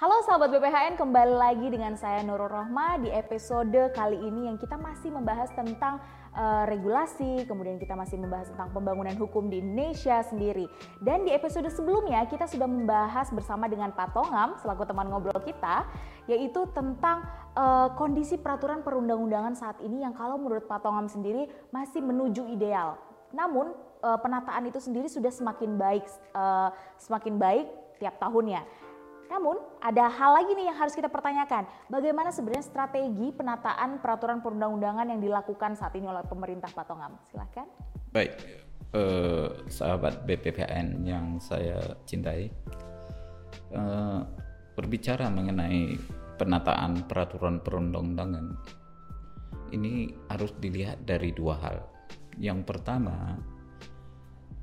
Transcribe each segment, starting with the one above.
Halo sahabat BPHN, kembali lagi dengan saya Nurul Rohma di episode kali ini yang kita masih membahas tentang uh, regulasi, kemudian kita masih membahas tentang pembangunan hukum di Indonesia sendiri. Dan di episode sebelumnya kita sudah membahas bersama dengan Pak Tongam selaku teman ngobrol kita, yaitu tentang uh, kondisi peraturan perundang-undangan saat ini yang kalau menurut Pak Tongam sendiri masih menuju ideal. Namun uh, penataan itu sendiri sudah semakin baik, uh, semakin baik tiap tahunnya. Namun ada hal lagi nih yang harus kita pertanyakan. Bagaimana sebenarnya strategi penataan peraturan perundang-undangan yang dilakukan saat ini oleh pemerintah Pak Tongam? Silahkan. Baik, eh, sahabat BPPN yang saya cintai, eh, berbicara mengenai penataan peraturan perundang-undangan, ini harus dilihat dari dua hal. Yang pertama,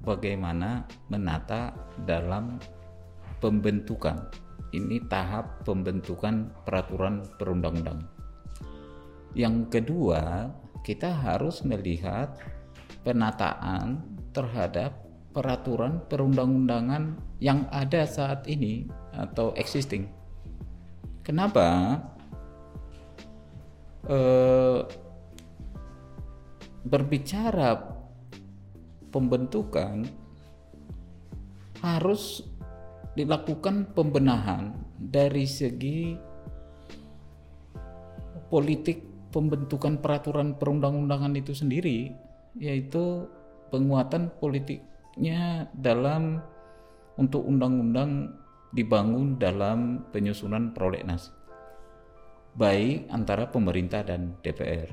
bagaimana menata dalam pembentukan ini tahap pembentukan peraturan perundang-undangan. Yang kedua, kita harus melihat penataan terhadap peraturan perundang-undangan yang ada saat ini atau existing. Kenapa? E, berbicara pembentukan harus dilakukan pembenahan dari segi politik pembentukan peraturan perundang-undangan itu sendiri yaitu penguatan politiknya dalam untuk undang-undang dibangun dalam penyusunan prolegnas baik antara pemerintah dan DPR.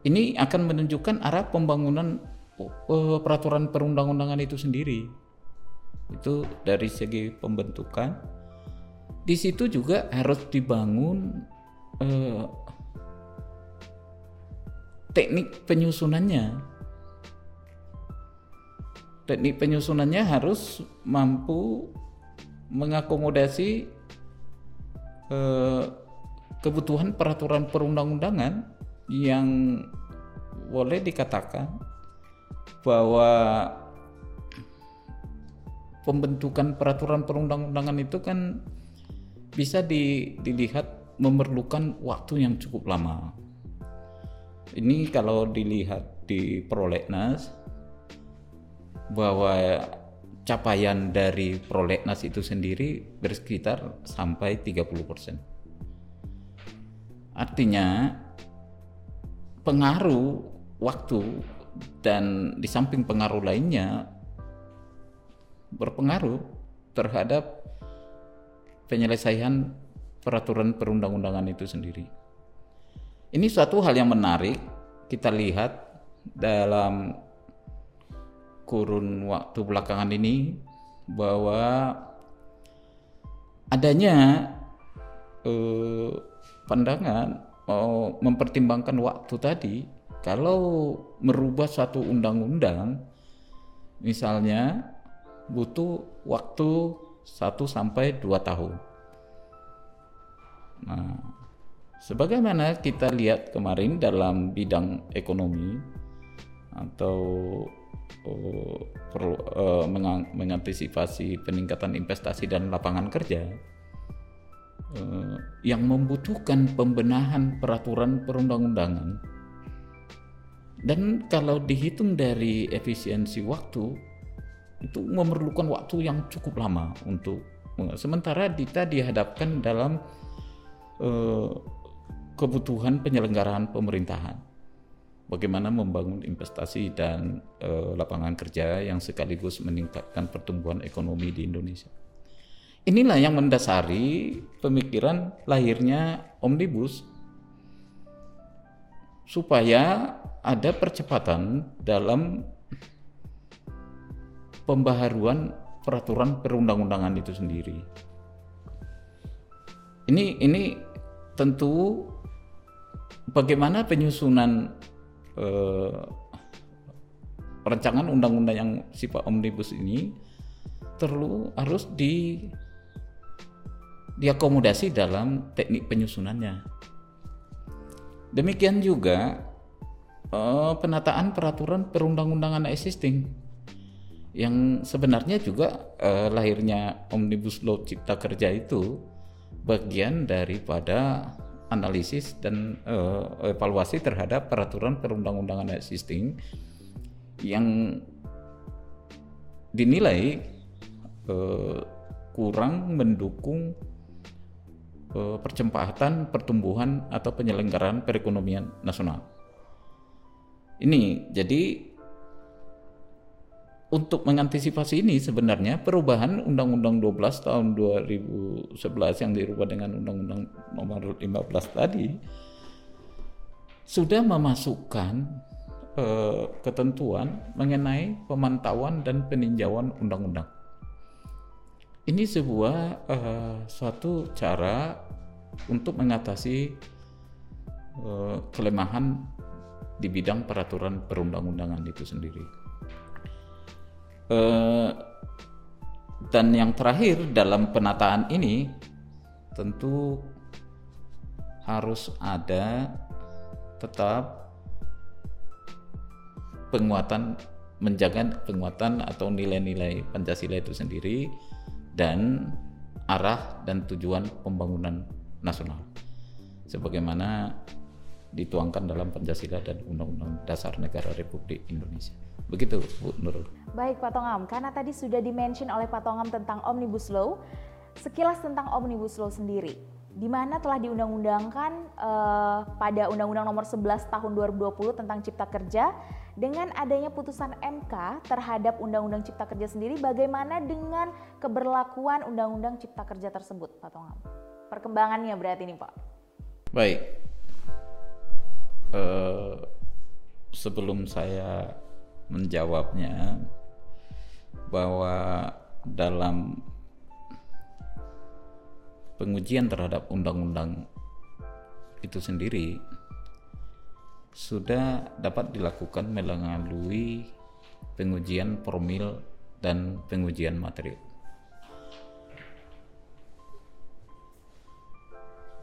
Ini akan menunjukkan arah pembangunan eh, peraturan perundang-undangan itu sendiri itu dari segi pembentukan. Di situ juga harus dibangun eh, teknik penyusunannya. Teknik penyusunannya harus mampu mengakomodasi eh, kebutuhan peraturan perundang-undangan yang boleh dikatakan bahwa pembentukan peraturan perundang-undangan itu kan bisa di, dilihat memerlukan waktu yang cukup lama. Ini kalau dilihat di prolegnas bahwa capaian dari prolegnas itu sendiri bersekitar sampai 30%. Artinya pengaruh waktu dan di samping pengaruh lainnya berpengaruh terhadap penyelesaian peraturan perundang-undangan itu sendiri. Ini suatu hal yang menarik kita lihat dalam kurun waktu belakangan ini bahwa adanya eh, pandangan mau mempertimbangkan waktu tadi kalau merubah suatu undang-undang misalnya butuh waktu 1 sampai 2 tahun. Nah, sebagaimana kita lihat kemarin dalam bidang ekonomi atau uh, perlu uh, mengantisipasi peningkatan investasi dan lapangan kerja uh, yang membutuhkan pembenahan peraturan perundang-undangan dan kalau dihitung dari efisiensi waktu itu memerlukan waktu yang cukup lama untuk sementara kita dihadapkan dalam uh, kebutuhan penyelenggaraan pemerintahan. Bagaimana membangun investasi dan uh, lapangan kerja yang sekaligus meningkatkan pertumbuhan ekonomi di Indonesia. Inilah yang mendasari pemikiran lahirnya omnibus supaya ada percepatan dalam pembaharuan peraturan perundang-undangan itu sendiri. Ini ini tentu bagaimana penyusunan eh, rancangan undang-undang yang sifat omnibus ini perlu harus di diakomodasi dalam teknik penyusunannya. Demikian juga eh, penataan peraturan perundang-undangan existing yang sebenarnya juga uh, lahirnya omnibus law cipta kerja itu bagian daripada analisis dan uh, evaluasi terhadap peraturan perundang-undangan existing yang dinilai uh, kurang mendukung uh, percepatan pertumbuhan atau penyelenggaraan perekonomian nasional. Ini jadi untuk mengantisipasi ini sebenarnya perubahan Undang-Undang 12 tahun 2011 yang dirubah dengan Undang-Undang nomor 15 tadi sudah memasukkan eh, ketentuan mengenai pemantauan dan peninjauan undang-undang. Ini sebuah eh, suatu cara untuk mengatasi eh, kelemahan di bidang peraturan perundang-undangan itu sendiri. Eh, dan yang terakhir dalam penataan ini tentu harus ada tetap penguatan menjaga penguatan atau nilai-nilai Pancasila itu sendiri dan arah dan tujuan pembangunan nasional sebagaimana dituangkan dalam Pancasila dan Undang-Undang Dasar Negara Republik Indonesia. Begitu Bu Nurul. Baik Pak Tongam, karena tadi sudah dimention oleh Pak Tongam tentang Omnibus Law, sekilas tentang Omnibus Law sendiri. Di mana telah diundang-undangkan uh, pada Undang-Undang Nomor 11 Tahun 2020 tentang Cipta Kerja dengan adanya putusan MK terhadap Undang-Undang Cipta Kerja sendiri, bagaimana dengan keberlakuan Undang-Undang Cipta Kerja tersebut, Pak Tongam? Perkembangannya berarti ini, Pak. Baik. Uh, sebelum saya menjawabnya bahwa dalam pengujian terhadap undang-undang itu sendiri sudah dapat dilakukan melalui pengujian formil dan pengujian material.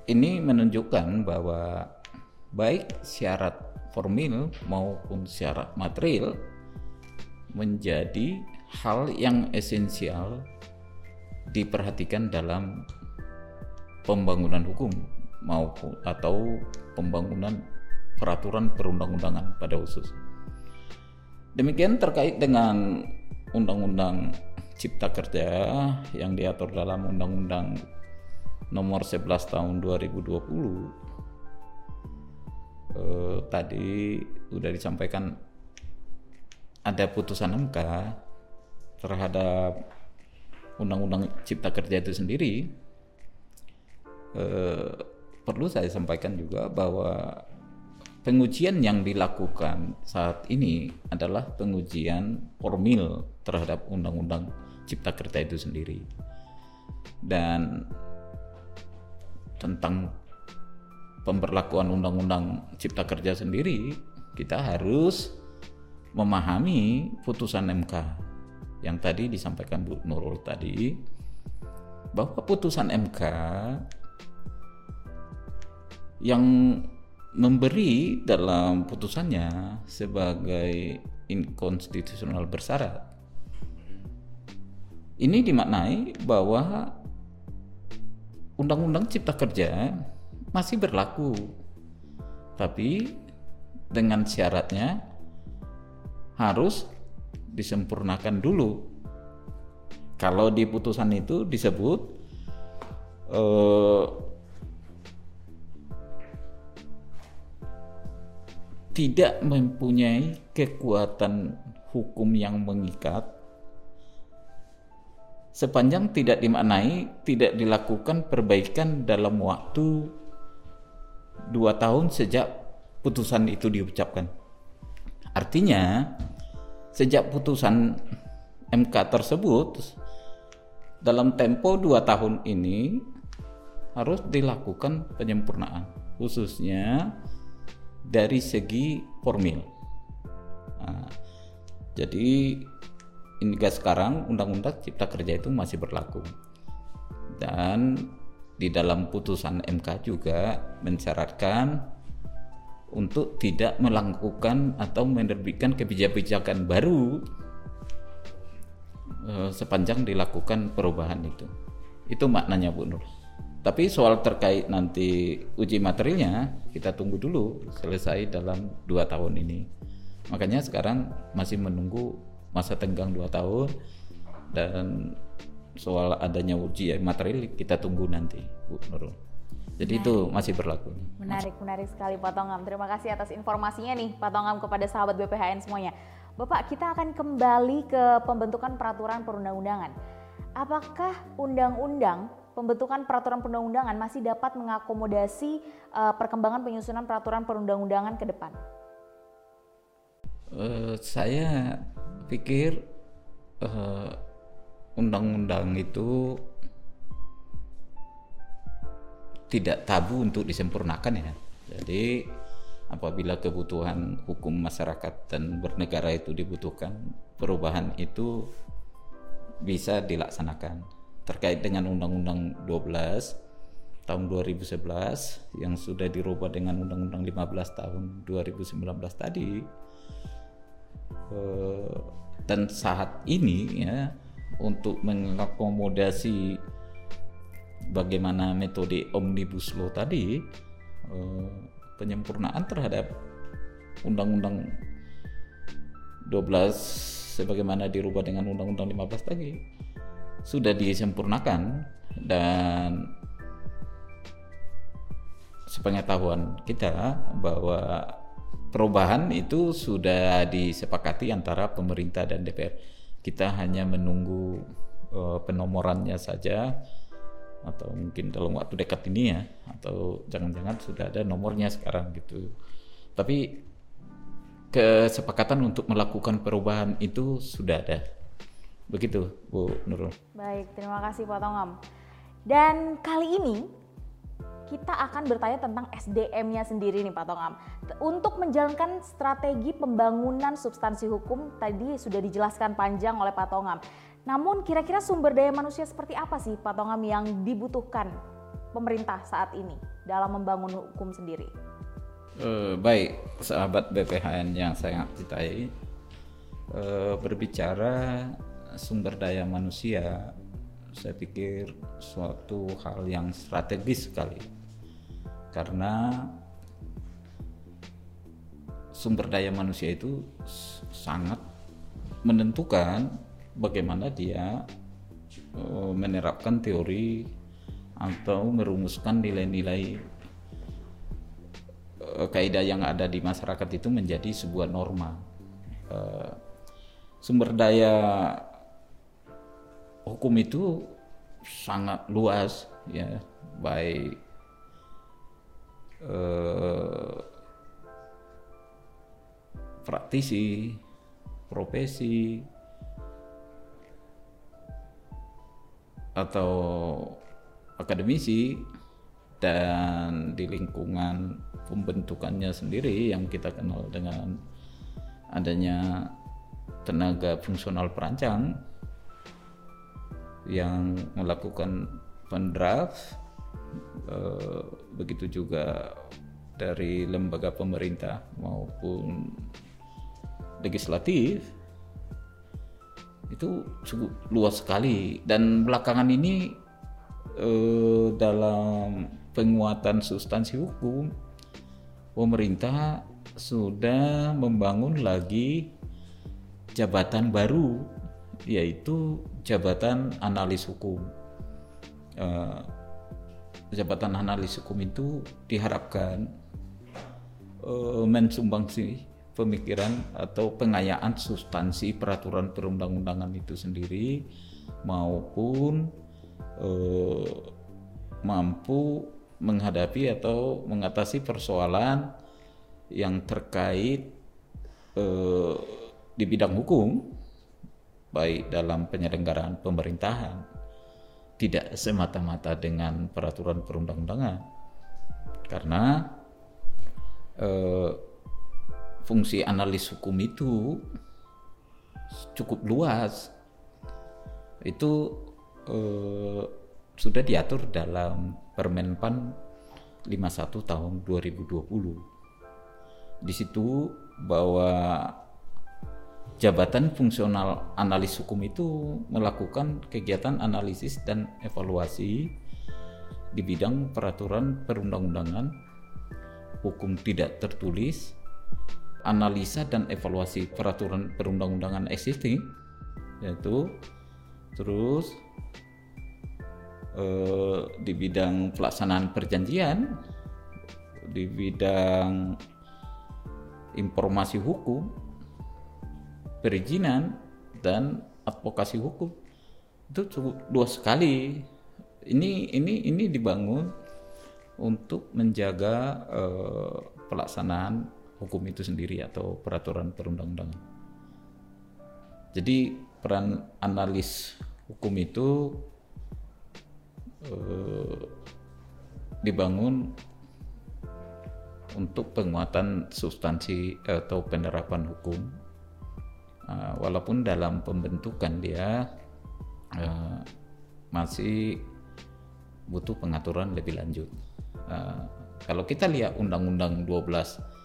Ini menunjukkan bahwa baik syarat formil maupun syarat material menjadi hal yang esensial diperhatikan dalam pembangunan hukum maupun atau pembangunan peraturan perundang-undangan pada khusus. Demikian terkait dengan Undang-Undang Cipta Kerja yang diatur dalam Undang-Undang Nomor 11 Tahun 2020 eh, tadi sudah disampaikan ada putusan MK terhadap Undang-Undang Cipta Kerja itu sendiri, eh, perlu saya sampaikan juga bahwa pengujian yang dilakukan saat ini adalah pengujian formil terhadap Undang-Undang Cipta Kerja itu sendiri. Dan tentang pemberlakuan Undang-Undang Cipta Kerja sendiri, kita harus memahami putusan MK yang tadi disampaikan Bu Nurul tadi bahwa putusan MK yang memberi dalam putusannya sebagai inkonstitusional bersyarat ini dimaknai bahwa Undang-Undang Cipta Kerja masih berlaku tapi dengan syaratnya harus disempurnakan dulu. Kalau di putusan itu disebut eh, tidak mempunyai kekuatan hukum yang mengikat sepanjang tidak dimaknai tidak dilakukan perbaikan dalam waktu dua tahun sejak putusan itu diucapkan. Artinya sejak putusan MK tersebut dalam tempo dua tahun ini harus dilakukan penyempurnaan khususnya dari segi formil. Nah, jadi hingga sekarang Undang-Undang Cipta Kerja itu masih berlaku dan di dalam putusan MK juga mensyaratkan untuk tidak melakukan atau menerbitkan kebijakan baru uh, sepanjang dilakukan perubahan itu. Itu maknanya Bu Nur. Tapi soal terkait nanti uji materialnya kita tunggu dulu selesai dalam dua tahun ini. Makanya sekarang masih menunggu masa tenggang dua tahun dan soal adanya uji material kita tunggu nanti Bu Nurul. Jadi menarik. itu masih berlaku. Menarik, menarik sekali Pak Tongam. Terima kasih atas informasinya nih Pak Tongam kepada sahabat BPHN semuanya. Bapak, kita akan kembali ke pembentukan peraturan perundang-undangan. Apakah undang-undang pembentukan peraturan perundang-undangan masih dapat mengakomodasi uh, perkembangan penyusunan peraturan perundang-undangan ke depan? Uh, saya pikir uh, undang-undang itu tidak tabu untuk disempurnakan ya. Jadi apabila kebutuhan hukum masyarakat dan bernegara itu dibutuhkan, perubahan itu bisa dilaksanakan terkait dengan Undang-Undang 12 tahun 2011 yang sudah dirubah dengan Undang-Undang 15 tahun 2019 tadi eh, dan saat ini ya untuk mengakomodasi bagaimana metode omnibus law tadi eh, penyempurnaan terhadap Undang-Undang 12 sebagaimana dirubah dengan Undang-Undang 15 tadi sudah disempurnakan dan sepengetahuan kita bahwa perubahan itu sudah disepakati antara pemerintah dan DPR. Kita hanya menunggu uh, penomorannya saja atau mungkin dalam waktu dekat ini ya atau jangan-jangan sudah ada nomornya sekarang gitu. Tapi kesepakatan untuk melakukan perubahan itu sudah ada Begitu Bu Nurul. Baik, terima kasih Pak Tongam. Dan kali ini kita akan bertanya tentang SDM-nya sendiri nih Pak Tongam. Untuk menjalankan strategi pembangunan substansi hukum tadi sudah dijelaskan panjang oleh Pak Tongam. Namun kira-kira sumber daya manusia seperti apa sih Pak Tongam yang dibutuhkan pemerintah saat ini dalam membangun hukum sendiri? Uh, baik, sahabat BPHN yang saya cintai, uh, berbicara sumber daya manusia saya pikir suatu hal yang strategis sekali karena sumber daya manusia itu sangat menentukan bagaimana dia uh, menerapkan teori atau merumuskan nilai-nilai uh, kaidah yang ada di masyarakat itu menjadi sebuah norma. Uh, sumber daya hukum itu sangat luas ya baik eh, praktisi profesi atau akademisi dan di lingkungan pembentukannya sendiri yang kita kenal dengan adanya tenaga fungsional perancang yang melakukan pendraft eh, begitu juga dari lembaga pemerintah maupun legislatif itu cukup luas sekali dan belakangan ini eh, dalam penguatan substansi hukum pemerintah sudah membangun lagi jabatan baru yaitu jabatan analis hukum. Uh, jabatan analis hukum itu diharapkan uh, mensumbangsi pemikiran atau pengayaan substansi peraturan perundang-undangan itu sendiri maupun uh, mampu menghadapi atau mengatasi persoalan yang terkait uh, di bidang hukum baik dalam penyelenggaraan pemerintahan tidak semata-mata dengan peraturan perundang-undangan. Karena eh, fungsi analis hukum itu cukup luas. Itu eh, sudah diatur dalam Permenpan 51 tahun 2020 di situ bahwa jabatan fungsional analis hukum itu melakukan kegiatan analisis dan evaluasi di bidang peraturan perundang-undangan, hukum tidak tertulis, analisa dan evaluasi peraturan perundang-undangan existing, yaitu terus eh, di bidang pelaksanaan perjanjian, di bidang informasi hukum, perizinan dan advokasi hukum itu cukup luas sekali. Ini ini ini dibangun untuk menjaga uh, pelaksanaan hukum itu sendiri atau peraturan perundang-undangan. Jadi peran analis hukum itu uh, dibangun untuk penguatan substansi atau penerapan hukum uh, walaupun dalam pembentukan dia uh, masih butuh pengaturan lebih lanjut uh, kalau kita lihat Undang-Undang 12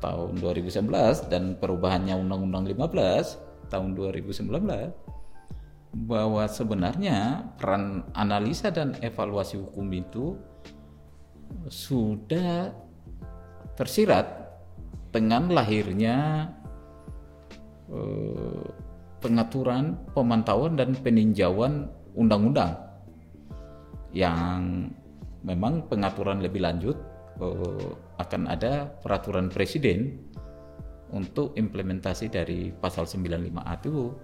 tahun 2011 dan perubahannya Undang-Undang 15 tahun 2019 bahwa sebenarnya peran analisa dan evaluasi hukum itu sudah tersirat dengan lahirnya eh, pengaturan, pemantauan dan peninjauan undang-undang yang memang pengaturan lebih lanjut eh, akan ada peraturan presiden untuk implementasi dari pasal 95A itu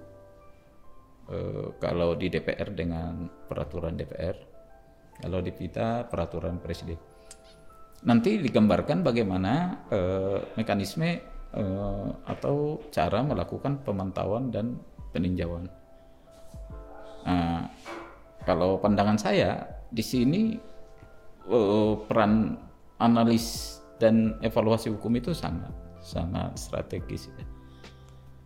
eh, kalau di DPR dengan peraturan DPR kalau di kita peraturan presiden nanti digambarkan bagaimana uh, mekanisme atau cara melakukan pemantauan dan peninjauan. Nah, kalau pandangan saya di sini peran analis dan evaluasi hukum itu sangat sangat strategis. Ya.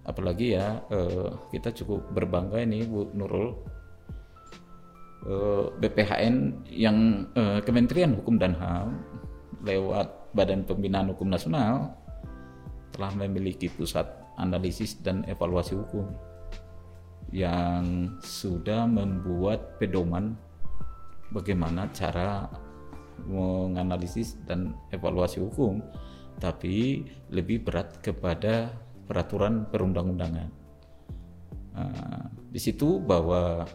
Apalagi ya uh, kita cukup berbangga ini Bu Nurul uh, BPHN yang uh, Kementerian Hukum dan HAM lewat Badan Pembinaan Hukum Nasional telah memiliki pusat analisis dan evaluasi hukum yang sudah membuat pedoman bagaimana cara menganalisis dan evaluasi hukum tapi lebih berat kepada peraturan perundang-undangan. Nah, di situ bahwa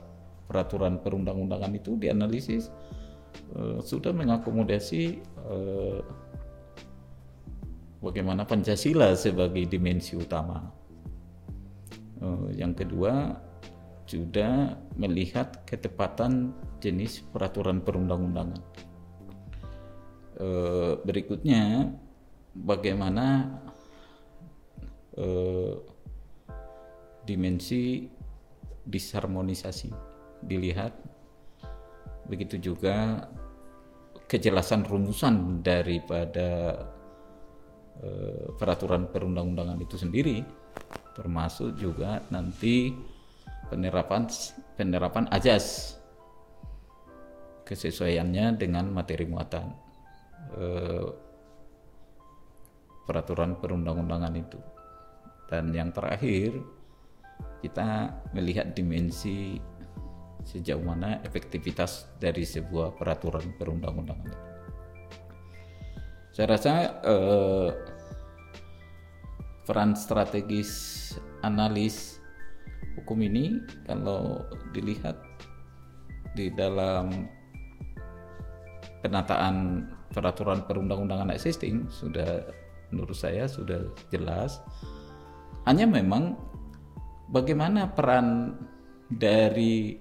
peraturan perundang-undangan itu dianalisis uh, sudah mengakomodasi uh, bagaimana Pancasila sebagai dimensi utama. Uh, yang kedua sudah melihat ketepatan jenis peraturan perundang-undangan. Uh, berikutnya bagaimana uh, dimensi disharmonisasi? Dilihat begitu juga kejelasan rumusan daripada uh, peraturan perundang-undangan itu sendiri termasuk juga nanti penerapan penerapan ajas kesesuaiannya dengan materi muatan uh, peraturan perundang-undangan itu dan yang terakhir kita melihat dimensi sejauh mana efektivitas dari sebuah peraturan perundang-undangan. Saya rasa eh, peran strategis analis hukum ini kalau dilihat di dalam penataan peraturan perundang-undangan existing sudah menurut saya sudah jelas. Hanya memang bagaimana peran dari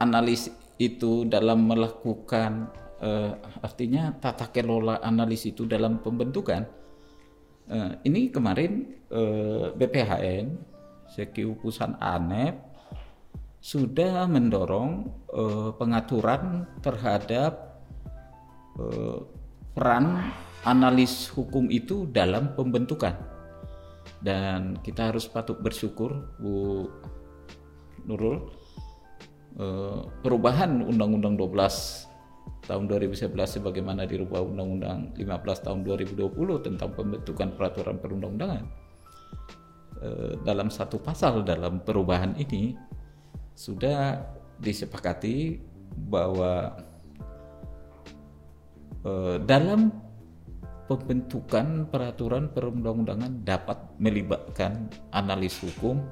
analis itu dalam melakukan uh, artinya tata kelola analis itu dalam pembentukan uh, ini kemarin uh, eh, BPHN Sekiu Pusan ANEP sudah mendorong uh, pengaturan terhadap uh, peran analis hukum itu dalam pembentukan. Dan kita harus patut bersyukur Bu Nurul Eh, perubahan Undang-Undang 12 tahun 2011 sebagaimana dirubah Undang-Undang 15 tahun 2020 tentang pembentukan peraturan perundang-undangan eh, dalam satu pasal dalam perubahan ini sudah disepakati bahwa eh, dalam pembentukan peraturan perundang-undangan dapat melibatkan analis hukum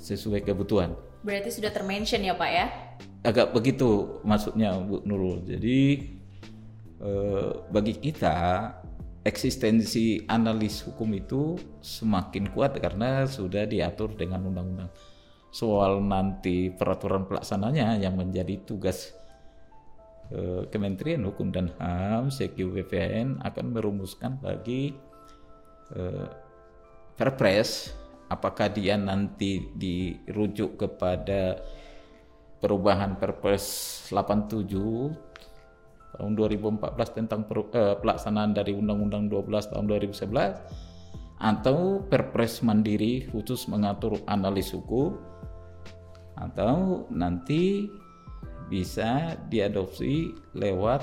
sesuai kebutuhan. Berarti sudah termention ya Pak ya? agak begitu maksudnya Bu Nurul. Jadi eh, bagi kita eksistensi analis hukum itu semakin kuat karena sudah diatur dengan undang-undang. Soal nanti peraturan pelaksananya yang menjadi tugas eh, Kementerian Hukum dan HAM, CQBPN akan merumuskan bagi eh, Perpres apakah dia nanti dirujuk kepada perubahan Perpres 87 tahun 2014 tentang per, eh, pelaksanaan dari Undang-Undang 12 tahun 2011 atau Perpres mandiri khusus mengatur analis hukum atau nanti bisa diadopsi lewat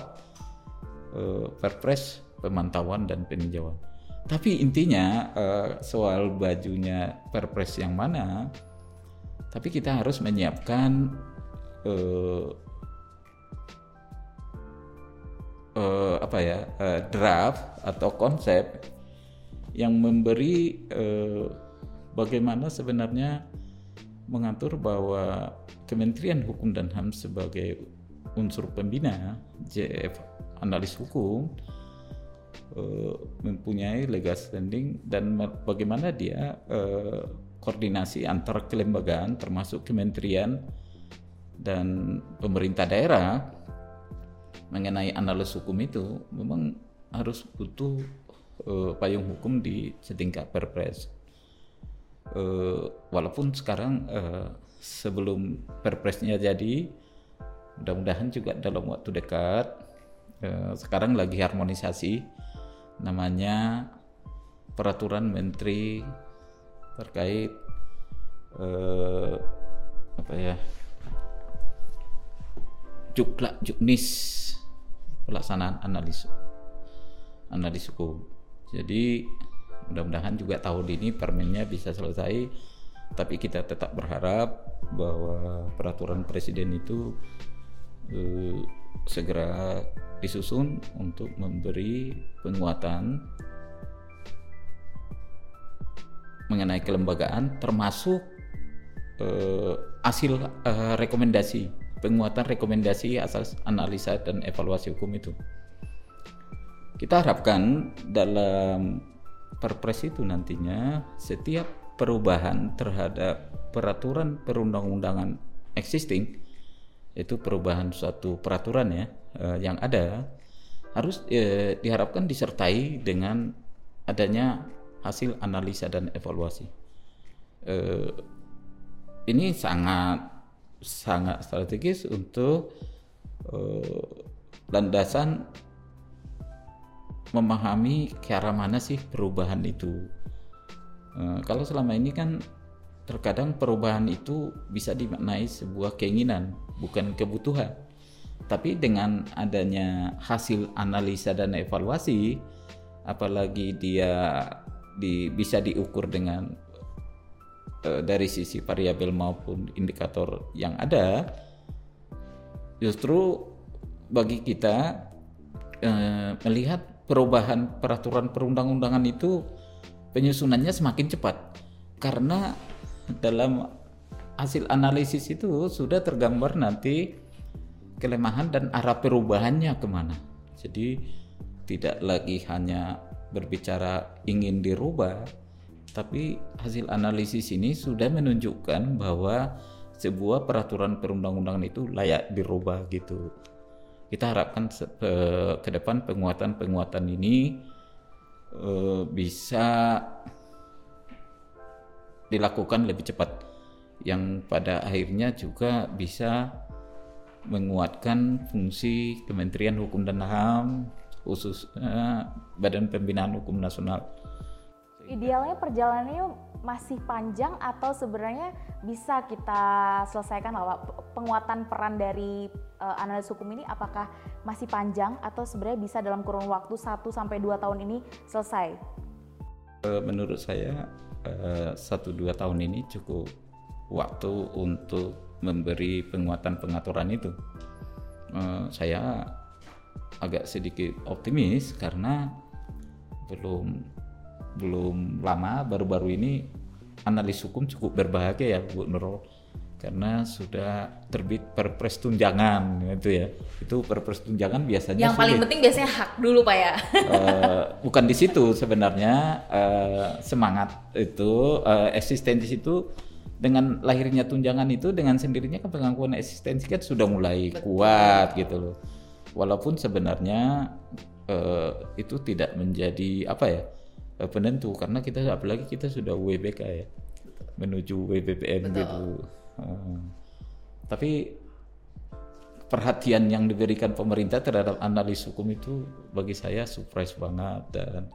eh, Perpres pemantauan dan peninjauan. Tapi intinya eh, soal bajunya Perpres yang mana, tapi kita harus menyiapkan uh, uh, apa ya uh, draft atau konsep yang memberi uh, bagaimana sebenarnya mengatur bahwa Kementerian Hukum dan HAM sebagai unsur pembina JF analis hukum uh, mempunyai legal standing dan bagaimana dia uh, koordinasi antar kelembagaan termasuk kementerian dan pemerintah daerah mengenai analis hukum itu memang harus butuh uh, payung hukum di setingkat perpres. Uh, walaupun sekarang uh, sebelum perpresnya jadi, mudah-mudahan juga dalam waktu dekat. Uh, sekarang lagi harmonisasi, namanya peraturan menteri terkait uh, apa ya juklak juknis pelaksanaan analis analis hukum. Jadi mudah-mudahan juga tahun ini permennya bisa selesai tapi kita tetap berharap bahwa peraturan presiden itu eh, segera disusun untuk memberi penguatan mengenai kelembagaan termasuk eh, hasil eh, rekomendasi penguatan rekomendasi asas analisa dan evaluasi hukum itu. Kita harapkan dalam perpres itu nantinya setiap perubahan terhadap peraturan perundang-undangan existing itu perubahan suatu peraturan ya eh, yang ada harus eh, diharapkan disertai dengan adanya hasil analisa dan evaluasi. Eh, ini sangat sangat strategis untuk uh, landasan memahami ke arah mana sih perubahan itu. Uh, kalau selama ini kan terkadang perubahan itu bisa dimaknai sebuah keinginan, bukan kebutuhan. Tapi dengan adanya hasil analisa dan evaluasi, apalagi dia di, bisa diukur dengan Eh, dari sisi variabel maupun indikator yang ada justru bagi kita eh, melihat perubahan peraturan perundang-undangan itu penyusunannya semakin cepat karena dalam hasil analisis itu sudah tergambar nanti kelemahan dan arah perubahannya ke mana jadi tidak lagi hanya berbicara ingin dirubah tapi hasil analisis ini sudah menunjukkan bahwa sebuah peraturan perundang-undangan itu layak dirubah gitu. Kita harapkan ke depan penguatan-penguatan ini eh, bisa dilakukan lebih cepat. Yang pada akhirnya juga bisa menguatkan fungsi Kementerian Hukum dan HAM khususnya Badan Pembinaan Hukum Nasional Idealnya perjalanannya masih panjang atau sebenarnya bisa kita selesaikan lah penguatan peran dari uh, analis hukum ini apakah masih panjang atau sebenarnya bisa dalam kurun waktu 1 sampai 2 tahun ini selesai? Eh, menurut saya eh, satu dua tahun ini cukup waktu untuk memberi penguatan pengaturan itu. Saya agak sedikit optimis karena belum belum lama baru-baru ini analis hukum cukup berbahagia ya Bu Nurul karena sudah terbit perpres tunjangan gitu ya. Itu perpres tunjangan biasanya yang paling penting biasanya hak dulu pak ya. Uh, bukan di situ sebenarnya. Uh, semangat itu uh, eksistensi itu dengan lahirnya tunjangan itu dengan sendirinya kan pengakuan eksistensi kan sudah mulai Betul. kuat gitu loh. Walaupun sebenarnya uh, itu tidak menjadi apa ya Eh, penentu karena kita apalagi kita sudah WBK ya menuju WBPM Betul. gitu. Uh, tapi perhatian yang diberikan pemerintah terhadap analis hukum itu bagi saya surprise banget dan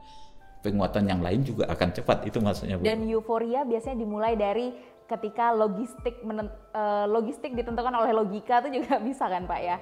penguatan yang lain juga akan cepat itu maksudnya Bu. Dan euforia biasanya dimulai dari ketika logistik menen, uh, logistik ditentukan oleh logika itu juga bisa kan Pak ya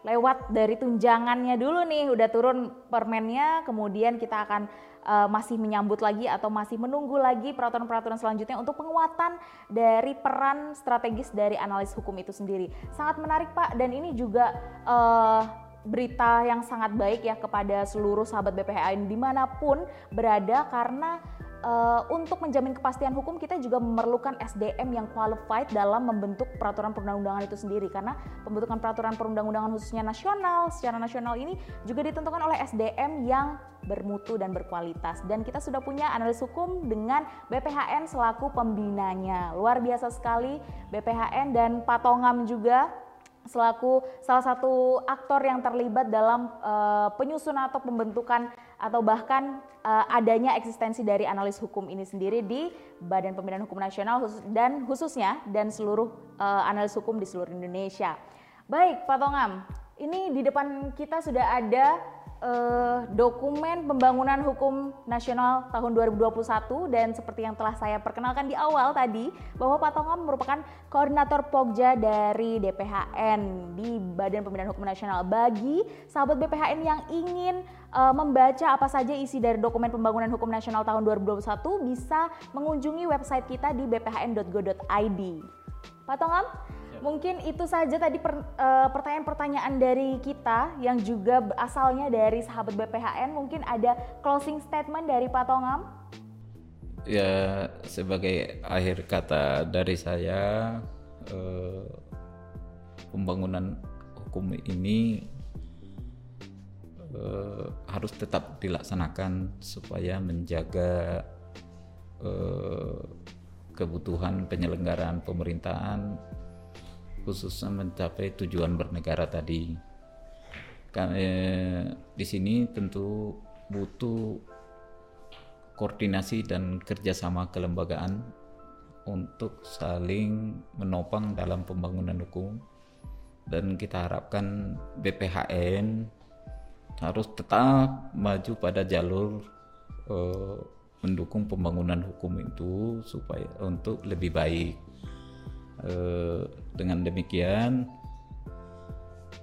lewat dari tunjangannya dulu nih udah turun permennya kemudian kita akan uh, masih menyambut lagi atau masih menunggu lagi peraturan-peraturan selanjutnya untuk penguatan dari peran strategis dari analis hukum itu sendiri. Sangat menarik Pak dan ini juga uh, berita yang sangat baik ya kepada seluruh sahabat BPHN di mana pun berada karena uh, untuk menjamin kepastian hukum kita juga memerlukan SDM yang qualified dalam membentuk peraturan perundang-undangan itu sendiri. Karena pembentukan peraturan perundang-undangan khususnya nasional secara nasional ini juga ditentukan oleh SDM yang bermutu dan berkualitas. Dan kita sudah punya analis hukum dengan BPHN selaku pembinanya. Luar biasa sekali BPHN dan Patongam juga selaku salah satu aktor yang terlibat dalam uh, penyusunan atau pembentukan atau bahkan uh, adanya eksistensi dari analis hukum ini sendiri di Badan Pembinaan Hukum Nasional dan khususnya dan seluruh uh, analis hukum di seluruh Indonesia. Baik, Pak Tongam, ini di depan kita sudah ada uh, dokumen pembangunan hukum nasional tahun 2021 dan seperti yang telah saya perkenalkan di awal tadi bahwa Pak Tongam merupakan koordinator Pogja dari DPHN di Badan Pembinaan Hukum Nasional. Bagi sahabat BPHN yang ingin uh, membaca apa saja isi dari dokumen pembangunan hukum nasional tahun 2021 bisa mengunjungi website kita di bphn.go.id. Pak Tongam, Mungkin itu saja tadi eh, pertanyaan-pertanyaan dari kita yang juga asalnya dari sahabat BPHN. Mungkin ada closing statement dari Pak Tongam? Ya, sebagai akhir kata dari saya, eh, pembangunan hukum ini eh, harus tetap dilaksanakan supaya menjaga kebutuhan penyelenggaraan pemerintahan khususnya mencapai tujuan bernegara tadi. Karena eh, di sini tentu butuh koordinasi dan kerjasama kelembagaan untuk saling menopang dalam pembangunan hukum dan kita harapkan BPHN harus tetap maju pada jalur eh, mendukung pembangunan hukum itu supaya untuk lebih baik Eh, dengan demikian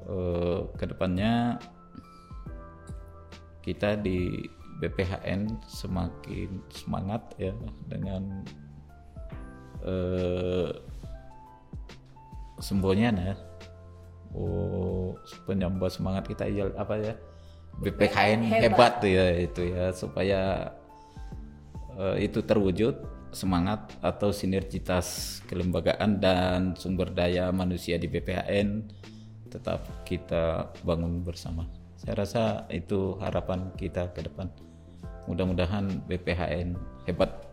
eh, ke depannya kita di BPHN semakin semangat ya dengan eh, semboyan ya oh penyambah semangat kita ya apa ya BPHN hebat, hebat ya itu ya supaya uh, itu terwujud semangat atau sinergitas kelembagaan dan sumber daya manusia di BPHN tetap kita bangun bersama. Saya rasa itu harapan kita ke depan. Mudah-mudahan BPHN hebat.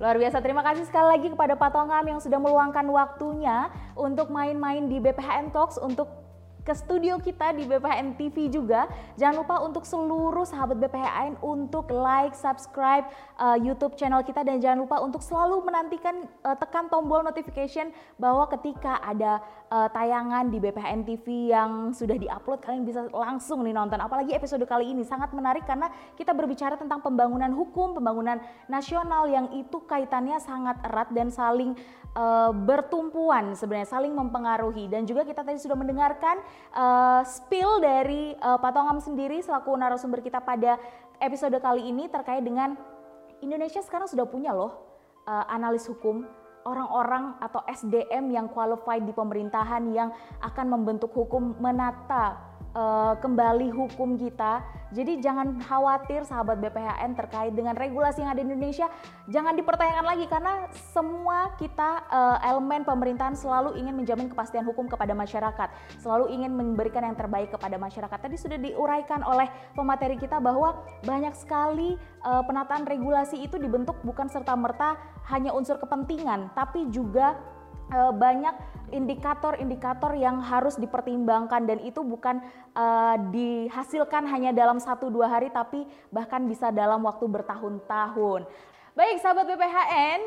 Luar biasa, terima kasih sekali lagi kepada Pak Tongam yang sudah meluangkan waktunya untuk main-main di BPHN Talks untuk ke studio kita di BPHN TV juga. Jangan lupa untuk seluruh sahabat BPHN untuk like, subscribe uh, YouTube channel kita dan jangan lupa untuk selalu menantikan uh, tekan tombol notification bahwa ketika ada uh, tayangan di BPHN TV yang sudah diupload kalian bisa langsung nih nonton. Apalagi episode kali ini sangat menarik karena kita berbicara tentang pembangunan hukum, pembangunan nasional yang itu kaitannya sangat erat dan saling uh, bertumpuan sebenarnya saling mempengaruhi dan juga kita tadi sudah mendengarkan uh, spill dari uh, Pak Tongam sendiri selaku narasumber kita pada episode kali ini terkait dengan Indonesia sekarang sudah punya loh uh, analis hukum orang-orang atau SDM yang qualified di pemerintahan yang akan membentuk hukum menata uh, kembali hukum kita. Jadi jangan khawatir sahabat BPHN terkait dengan regulasi yang ada di Indonesia, jangan dipertanyakan lagi karena semua kita uh, elemen pemerintahan selalu ingin menjamin kepastian hukum kepada masyarakat, selalu ingin memberikan yang terbaik kepada masyarakat. Tadi sudah diuraikan oleh pemateri kita bahwa banyak sekali uh, penataan regulasi itu dibentuk bukan serta merta hanya unsur kepentingan, tapi juga uh, banyak indikator-indikator yang harus dipertimbangkan dan itu bukan uh, dihasilkan hanya dalam satu dua hari tapi bahkan bisa dalam waktu bertahun-tahun. Baik sahabat BPHN,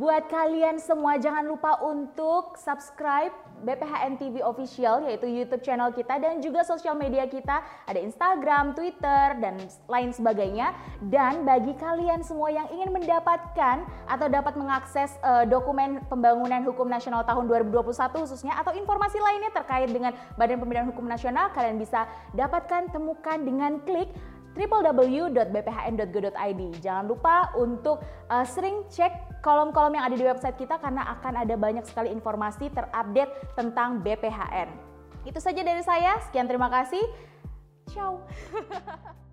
buat kalian semua jangan lupa untuk subscribe BPHN TV Official yaitu YouTube channel kita dan juga sosial media kita ada Instagram, Twitter dan lain sebagainya. Dan bagi kalian semua yang ingin mendapatkan atau dapat mengakses uh, dokumen pembangunan hukum nasional tahun 2021 khususnya atau informasi lainnya terkait dengan Badan Pembinaan Hukum Nasional kalian bisa dapatkan temukan dengan klik www.bphn.go.id. Jangan lupa untuk uh, sering cek kolom-kolom yang ada di website kita karena akan ada banyak sekali informasi terupdate tentang BPHN. Itu saja dari saya. Sekian terima kasih. Ciao.